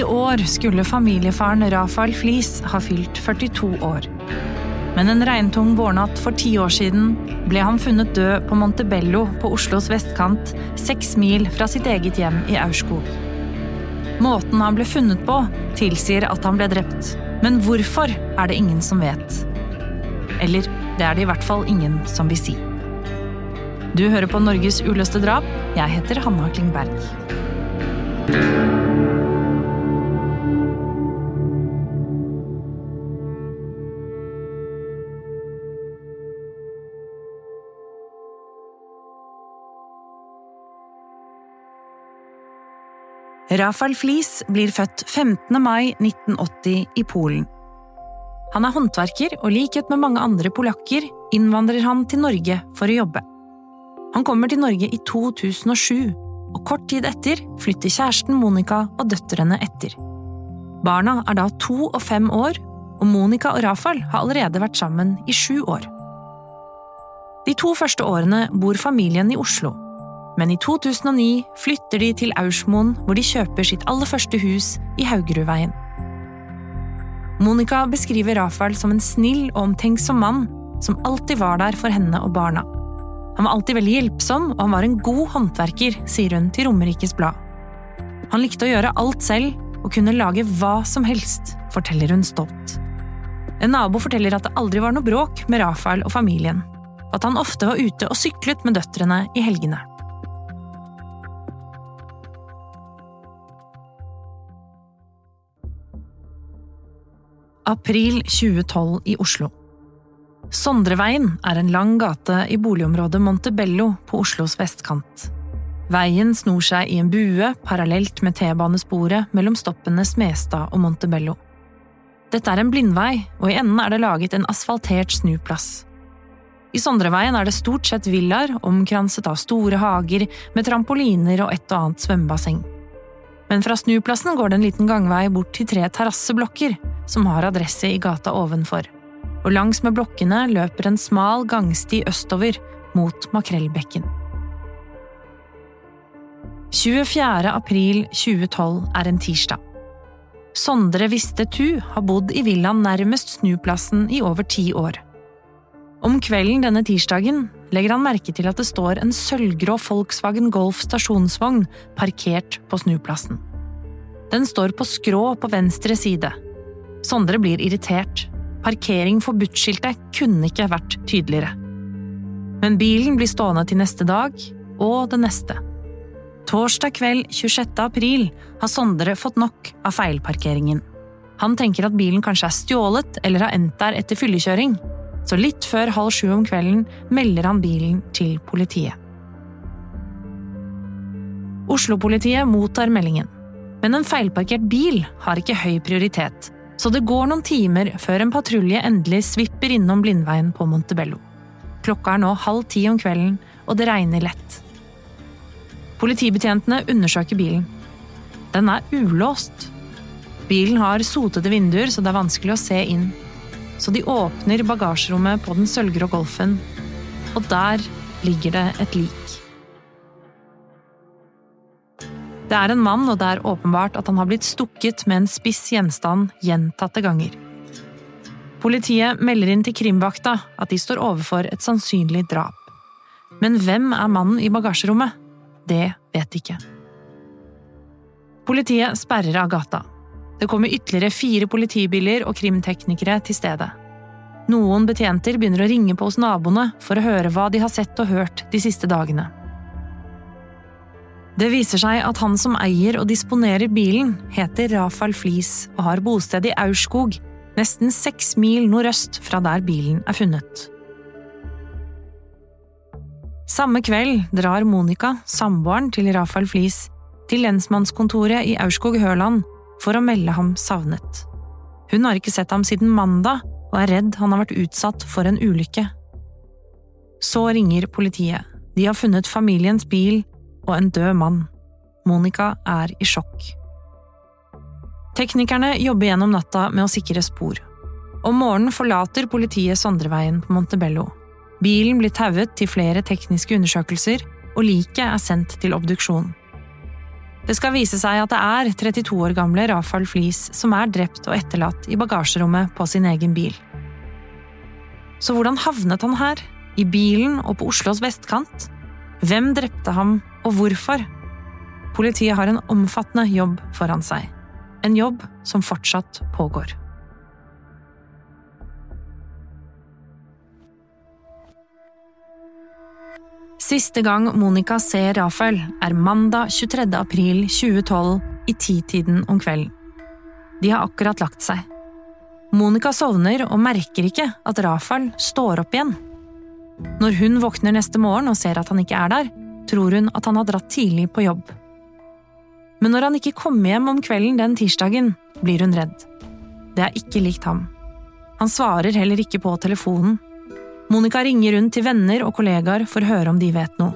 I år skulle familiefaren Rafael Flis ha fylt 42 år. Men en regntung vårnatt for ti år siden ble han funnet død på Montebello på Oslos vestkant, seks mil fra sitt eget hjem i Aurskog. Måten han ble funnet på, tilsier at han ble drept. Men hvorfor er det ingen som vet. Eller det er det i hvert fall ingen som vil si. Du hører på Norges uløste drap. Jeg heter Hanna Klingberg. Rafael Flis blir født 15. mai 1980 i Polen. Han er håndverker, og likhet med mange andre polakker innvandrer han til Norge for å jobbe. Han kommer til Norge i 2007, og kort tid etter flytter kjæresten Monica og døtrene etter. Barna er da to og fem år, og Monica og Rafael har allerede vært sammen i sju år. De to første årene bor familien i Oslo, men i 2009 flytter de til Aursmoen, hvor de kjøper sitt aller første hus i Haugerudveien. Monica beskriver Rafael som en snill og omtenksom mann som alltid var der for henne og barna. Han var alltid veldig hjelpsom, og han var en god håndverker, sier hun til Romerikes Blad. Han likte å gjøre alt selv og kunne lage hva som helst, forteller hun stolt. En nabo forteller at det aldri var noe bråk med Rafael og familien, og at han ofte var ute og syklet med døtrene i helgene. April 2012 i Oslo. Sondreveien er en lang gate i boligområdet Montebello på Oslos vestkant. Veien snor seg i en bue parallelt med T-banesporet mellom stoppene Smestad og Montebello. Dette er en blindvei, og i enden er det laget en asfaltert snuplass. I Sondreveien er det stort sett villaer omkranset av store hager med trampoliner og et og annet svømmebasseng. Men fra snuplassen går det en liten gangvei bort til tre terrasseblokker som har adresse i gata ovenfor, og langs med blokkene løper en smal gangsti østover mot Makrellbekken. 24. april 2012 er en tirsdag. Sondre Viste Tu har bodd i villaen nærmest snuplassen i over ti år. Om kvelden denne tirsdagen legger han merke til at det står en sølvgrå Volkswagen Golf stasjonsvogn parkert på snuplassen. Den står på skrå på venstre side. Sondre blir irritert. Parkering forbudt-skiltet kunne ikke vært tydeligere. Men bilen blir stående til neste dag, og det neste. Torsdag kveld 26. april har Sondre fått nok av feilparkeringen. Han tenker at bilen kanskje er stjålet eller har endt der etter fyllekjøring, så litt før halv sju om kvelden melder han bilen til politiet. Oslo-politiet mottar meldingen, men en feilparkert bil har ikke høy prioritet, så det går noen timer før en patrulje endelig svipper innom Blindveien på Montebello. Klokka er nå halv ti om kvelden, og det regner lett. Politibetjentene undersøker bilen. Den er ulåst. Bilen har sotede vinduer, så det er vanskelig å se inn. Så de åpner bagasjerommet på den sølvgrå Golfen, og der ligger det et lik. Det er en mann, og det er åpenbart at han har blitt stukket med en spiss gjenstand gjentatte ganger. Politiet melder inn til krimvakta at de står overfor et sannsynlig drap. Men hvem er mannen i bagasjerommet? Det vet de ikke. Politiet sperrer av gata. Det kommer ytterligere fire politibiler og krimteknikere til stedet. Noen betjenter begynner å ringe på hos naboene for å høre hva de har sett og hørt de siste dagene. Det viser seg at han som eier og disponerer bilen, heter Rafael Flis og har bosted i Aurskog, nesten seks mil nordøst fra der bilen er funnet. Samme kveld drar Monica, samboeren til Rafael Flis, til lensmannskontoret i Aurskog-Høland for å melde ham savnet. Hun har ikke sett ham siden mandag og er redd han har vært utsatt for en ulykke. Så ringer politiet. De har funnet familiens bil og en død mann. Monica er i sjokk. Teknikerne jobber gjennom natta med å sikre spor. Om morgenen forlater politiet Sondreveien på Montebello. Bilen blir tauet til flere tekniske undersøkelser, og liket er sendt til obduksjon. Det skal vise seg at det er 32 år gamle Rafael Flis som er drept og etterlatt i bagasjerommet på sin egen bil. Så hvordan havnet han her? I bilen og på Oslos vestkant? Hvem drepte ham, og hvorfor? Politiet har en omfattende jobb foran seg. En jobb som fortsatt pågår. Siste gang Monica ser Rafael, er mandag 23. april 2012 i titiden om kvelden. De har akkurat lagt seg. Monica sovner og merker ikke at Rafael står opp igjen. Når hun våkner neste morgen og ser at han ikke er der, tror hun at han har dratt tidlig på jobb. Men når han ikke kommer hjem om kvelden den tirsdagen, blir hun redd. Det er ikke likt ham. Han svarer heller ikke på telefonen Monica ringer rundt til venner og kollegaer for å høre om de vet noe.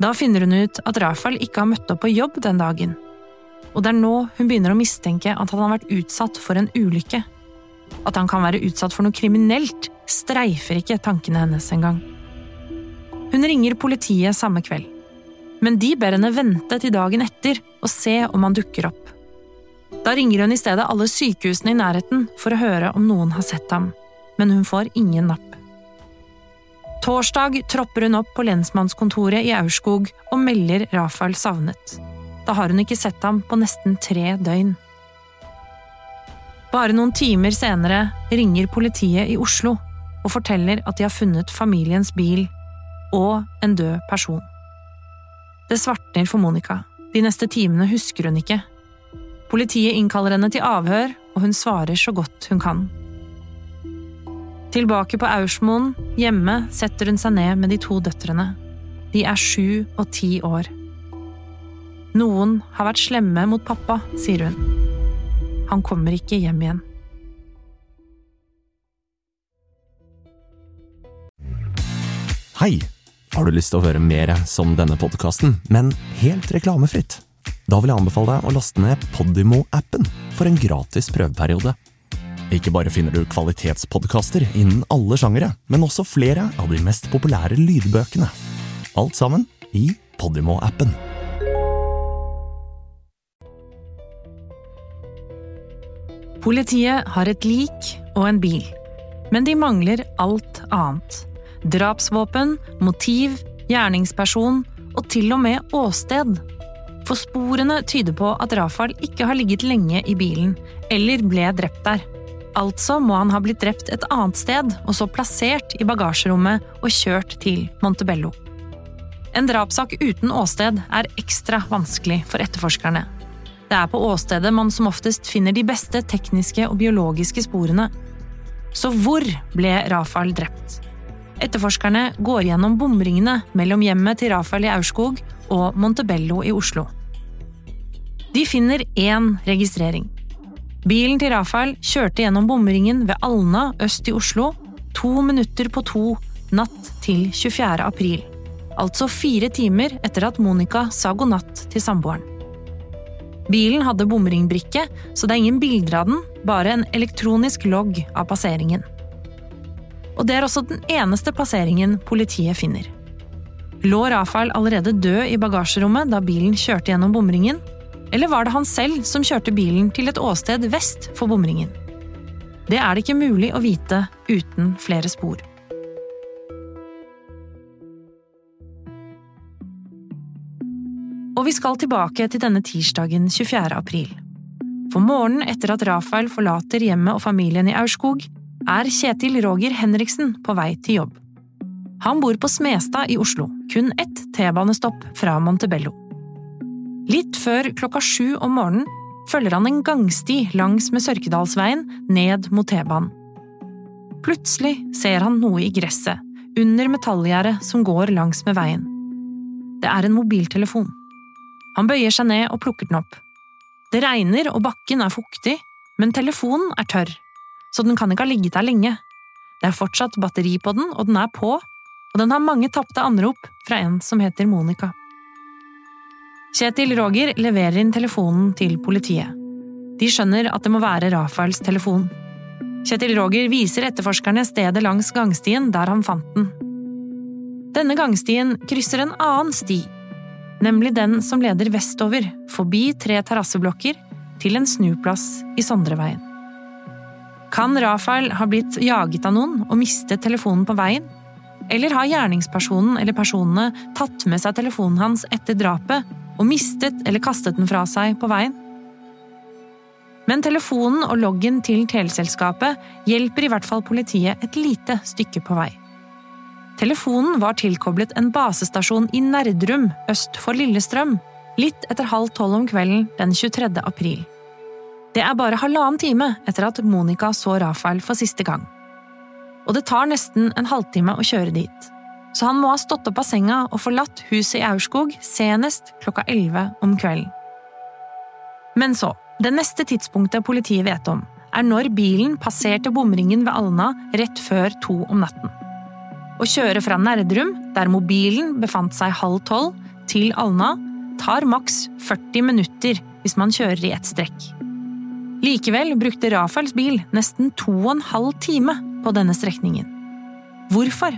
Da finner hun ut at Rafael ikke har møtt opp på jobb den dagen. Og det er nå hun begynner å mistenke at han har vært utsatt for en ulykke. At han kan være utsatt for noe kriminelt, streifer ikke tankene hennes engang. Hun ringer politiet samme kveld. Men de ber henne vente til dagen etter og se om han dukker opp. Da ringer hun i stedet alle sykehusene i nærheten for å høre om noen har sett ham, men hun får ingen napp. Torsdag tropper hun opp på lensmannskontoret i Aurskog og melder Rafael savnet. Da har hun ikke sett ham på nesten tre døgn. Bare noen timer senere ringer politiet i Oslo og forteller at de har funnet familiens bil og en død person. Det svartner for Monica. De neste timene husker hun ikke. Politiet innkaller henne til avhør, og hun svarer så godt hun kan. Tilbake på Aursmoen, hjemme, setter hun seg ned med de to døtrene. De er sju og ti år. Noen har vært slemme mot pappa, sier hun. Han kommer ikke hjem igjen. Hei! Har du lyst til å høre mer som denne podkasten, men helt reklamefritt? Da vil jeg anbefale deg å laste ned Podimo-appen for en gratis prøveperiode. Ikke bare finner du kvalitetspodkaster innen alle sjangere, men også flere av de mest populære lydbøkene. Alt sammen i Podimo-appen. Politiet har et lik og en bil, men de mangler alt annet. Drapsvåpen, motiv, gjerningsperson og til og med åsted. For sporene tyder på at Rafael ikke har ligget lenge i bilen, eller ble drept der. Altså må han ha blitt drept et annet sted og så plassert i bagasjerommet og kjørt til Montebello. En drapssak uten åsted er ekstra vanskelig for etterforskerne. Det er på åstedet man som oftest finner de beste tekniske og biologiske sporene. Så hvor ble Rafael drept? Etterforskerne går gjennom bomringene mellom hjemmet til Rafael i Aurskog og Montebello i Oslo. De finner én registrering. Bilen til Rafael kjørte gjennom bomringen ved Alna øst i Oslo to minutter på to natt til 24. april. Altså fire timer etter at Monica sa god natt til samboeren. Bilen hadde bomringbrikke, så det er ingen bilder av den, bare en elektronisk logg av passeringen. Og det er også den eneste passeringen politiet finner. Lå Rafael allerede død i bagasjerommet da bilen kjørte gjennom bomringen, eller var det han selv som kjørte bilen til et åsted vest for bomringen? Det er det ikke mulig å vite uten flere spor. Og vi skal tilbake til denne tirsdagen 24. april. For morgenen etter at Rafael forlater hjemmet og familien i Aurskog, er Kjetil Roger Henriksen på vei til jobb. Han bor på Smestad i Oslo, kun ett T-banestopp fra Montebello. Litt før klokka sju om morgenen følger han en gangsti langs med Sørkedalsveien ned mot T-banen. Plutselig ser han noe i gresset, under metallgjerdet som går langs med veien. Det er en mobiltelefon. Han bøyer seg ned og plukker den opp. Det regner og bakken er fuktig, men telefonen er tørr, så den kan ikke ha ligget der lenge. Det er fortsatt batteri på den, og den er på, og den har mange tapte anrop fra en som heter Monica. Kjetil Roger leverer inn telefonen til politiet. De skjønner at det må være Rafaels telefon. Kjetil Roger viser etterforskerne stedet langs gangstien der han fant den. Denne gangstien krysser en annen sti, nemlig den som leder vestover, forbi tre terrasseblokker, til en snuplass i Sondreveien. Kan Rafael ha blitt jaget av noen og mistet telefonen på veien? Eller har gjerningspersonen eller personene tatt med seg telefonen hans etter drapet og mistet eller kastet den fra seg på veien? Men telefonen og loggen til teleselskapet hjelper i hvert fall politiet et lite stykke på vei. Telefonen var tilkoblet en basestasjon i Nerdrum øst for Lillestrøm, litt etter halv tolv om kvelden den 23. april. Det er bare halvannen time etter at Monica så Rafael for siste gang. Og det tar nesten en halvtime å kjøre dit, så han må ha stått opp av senga og forlatt huset i Aurskog senest klokka elleve om kvelden. Men så, det neste tidspunktet politiet vet om, er når bilen passerte bomringen ved Alna rett før to om natten. Å kjøre fra Nerdrum, der mobilen befant seg halv tolv, til Alna tar maks 40 minutter hvis man kjører i ett strekk. Likevel brukte Rafaels bil nesten to og en halv time på denne strekningen. Hvorfor?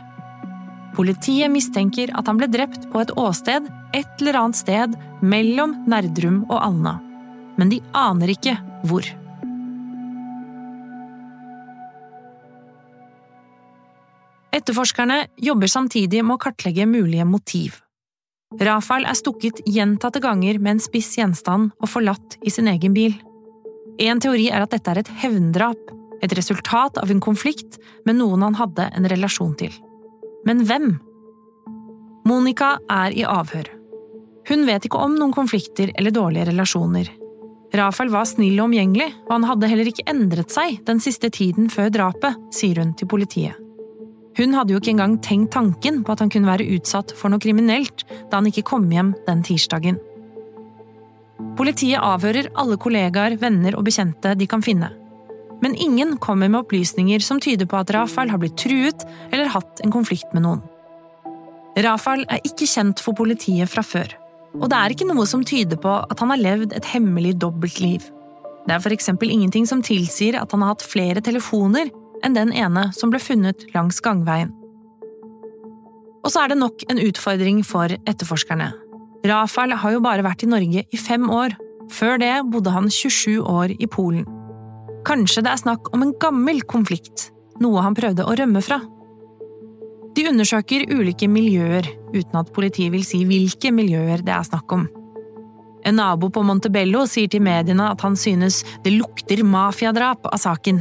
Politiet mistenker at han ble drept på et åsted et eller annet sted mellom Nerdrum og Alna, men de aner ikke hvor. Etterforskerne jobber samtidig med å kartlegge mulige motiv. Rafael er stukket gjentatte ganger med en spiss gjenstand og forlatt i sin egen bil. En teori er at dette er et hevndrap, et resultat av en konflikt med noen han hadde en relasjon til. Men hvem? Monica er i avhør. Hun vet ikke om noen konflikter eller dårlige relasjoner. Rafael var snill og omgjengelig, og han hadde heller ikke endret seg den siste tiden før drapet, sier hun til politiet. Hun hadde jo ikke engang tenkt tanken på at han kunne være utsatt for noe kriminelt da han ikke kom hjem den tirsdagen. Politiet avhører alle kollegaer, venner og bekjente de kan finne. Men ingen kommer med opplysninger som tyder på at Rafael har blitt truet eller hatt en konflikt med noen. Rafael er ikke kjent for politiet fra før, og det er ikke noe som tyder på at han har levd et hemmelig dobbeltliv. Det er eksempel ingenting som tilsier at han har hatt flere telefoner enn den ene som ble funnet langs gangveien. Og så er det nok en utfordring for etterforskerne. Rafael har jo bare vært i Norge i fem år. Før det bodde han 27 år i Polen. Kanskje det er snakk om en gammel konflikt, noe han prøvde å rømme fra. De undersøker ulike miljøer, uten at politiet vil si hvilke miljøer det er snakk om. En nabo på Montebello sier til mediene at han synes det lukter mafiadrap av saken.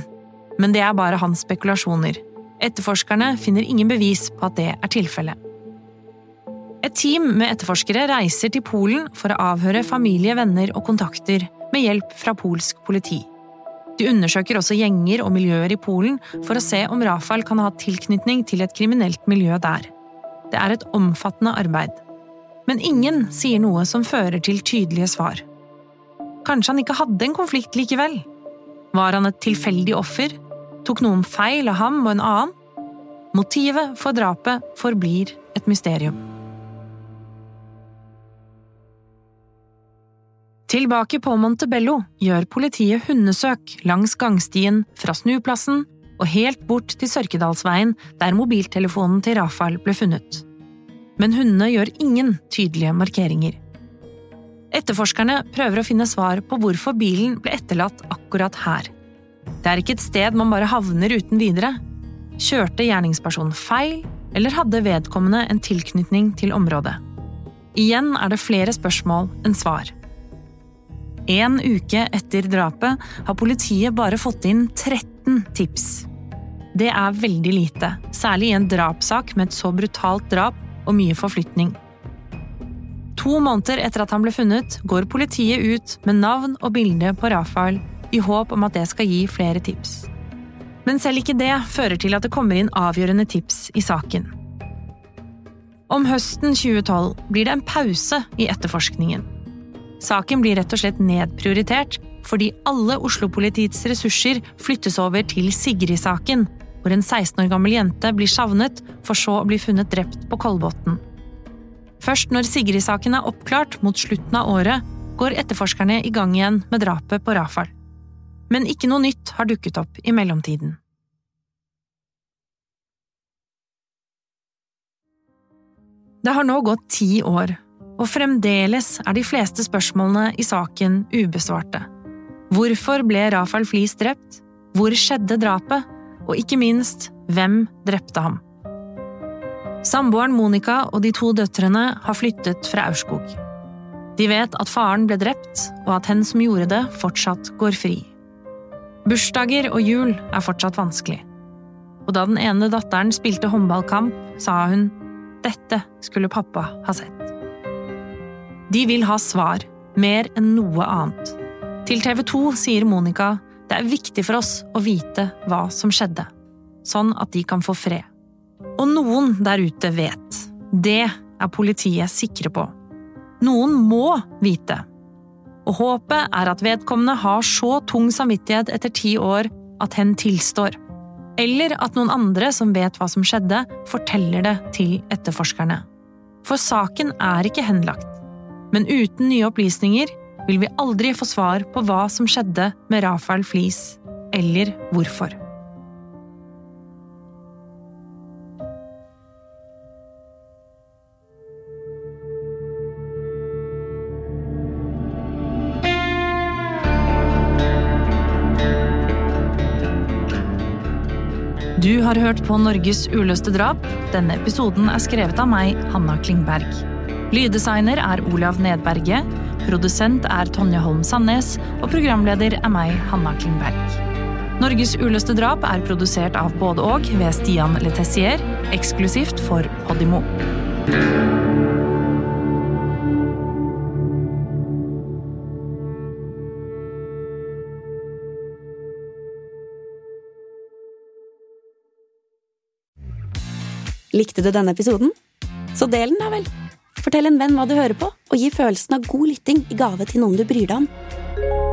Men det er bare hans spekulasjoner. Etterforskerne finner ingen bevis på at det er tilfellet. Et team med etterforskere reiser til Polen for å avhøre familie, venner og kontakter med hjelp fra polsk politi. De undersøker også gjenger og miljøer i Polen for å se om Rafael kan ha tilknytning til et kriminelt miljø der. Det er et omfattende arbeid. Men ingen sier noe som fører til tydelige svar. Kanskje han ikke hadde en konflikt likevel? Var han et tilfeldig offer? Tok noen feil av ham og en annen? Motivet for drapet forblir et mysterium. Tilbake på Montebello gjør politiet hundesøk langs gangstien fra snuplassen og helt bort til Sørkedalsveien, der mobiltelefonen til Rafael ble funnet. Men hundene gjør ingen tydelige markeringer. Etterforskerne prøver å finne svar på hvorfor bilen ble etterlatt akkurat her. Det er ikke et sted man bare havner uten videre. Kjørte gjerningspersonen feil, eller hadde vedkommende en tilknytning til området? Igjen er det flere spørsmål enn svar. En uke etter drapet har politiet bare fått inn 13 tips. Det er veldig lite, særlig i en drapssak med et så brutalt drap og mye forflytning. To måneder etter at han ble funnet, går politiet ut med navn og bilde på Rafael i håp om at det skal gi flere tips. Men selv ikke det fører til at det kommer inn avgjørende tips i saken. Om høsten 2012 blir det en pause i etterforskningen. Saken blir rett og slett nedprioritert fordi alle Oslo-politiets ressurser flyttes over til Sigrid-saken, hvor en 16 år gammel jente blir savnet for så å bli funnet drept på Kolbotn. Først når Sigrid-saken er oppklart mot slutten av året, går etterforskerne i gang igjen med drapet på Rafael. Men ikke noe nytt har dukket opp i mellomtiden. Det har nå gått ti år, og fremdeles er de fleste spørsmålene i saken ubesvarte. Hvorfor ble Rafael Flis drept? Hvor skjedde drapet? Og ikke minst, hvem drepte ham? Samboeren Monica og de to døtrene har flyttet fra Aurskog. De vet at faren ble drept, og at hen som gjorde det, fortsatt går fri. Bursdager og jul er fortsatt vanskelig. Og da den ene datteren spilte håndballkamp, sa hun dette skulle pappa ha sett. De vil ha svar, mer enn noe annet. Til TV 2 sier Monica det er viktig for oss å vite hva som skjedde, sånn at de kan få fred. Og noen der ute vet. Det er politiet sikre på. Noen må vite. Og håpet er at vedkommende har så tung samvittighet etter ti år at hen tilstår. Eller at noen andre som vet hva som skjedde, forteller det til etterforskerne. For saken er ikke henlagt. Men uten nye opplysninger vil vi aldri få svar på hva som skjedde med Rafael Flis, eller hvorfor. Du har hørt på Norges uløste drap. Denne episoden er skrevet av meg, Hanna Klingberg. Lyddesigner er Olav Nedberget. Produsent er Tonje Holm Sandnes. Og programleder er meg, Hanna Klingberg. Norges uløste drap er produsert av både og ved Stian Letessier, eksklusivt for Podimo. Likte du denne episoden? Så del den, da vel! Fortell en venn hva du hører på, og gi følelsen av god lytting i gave til noen du bryr deg om.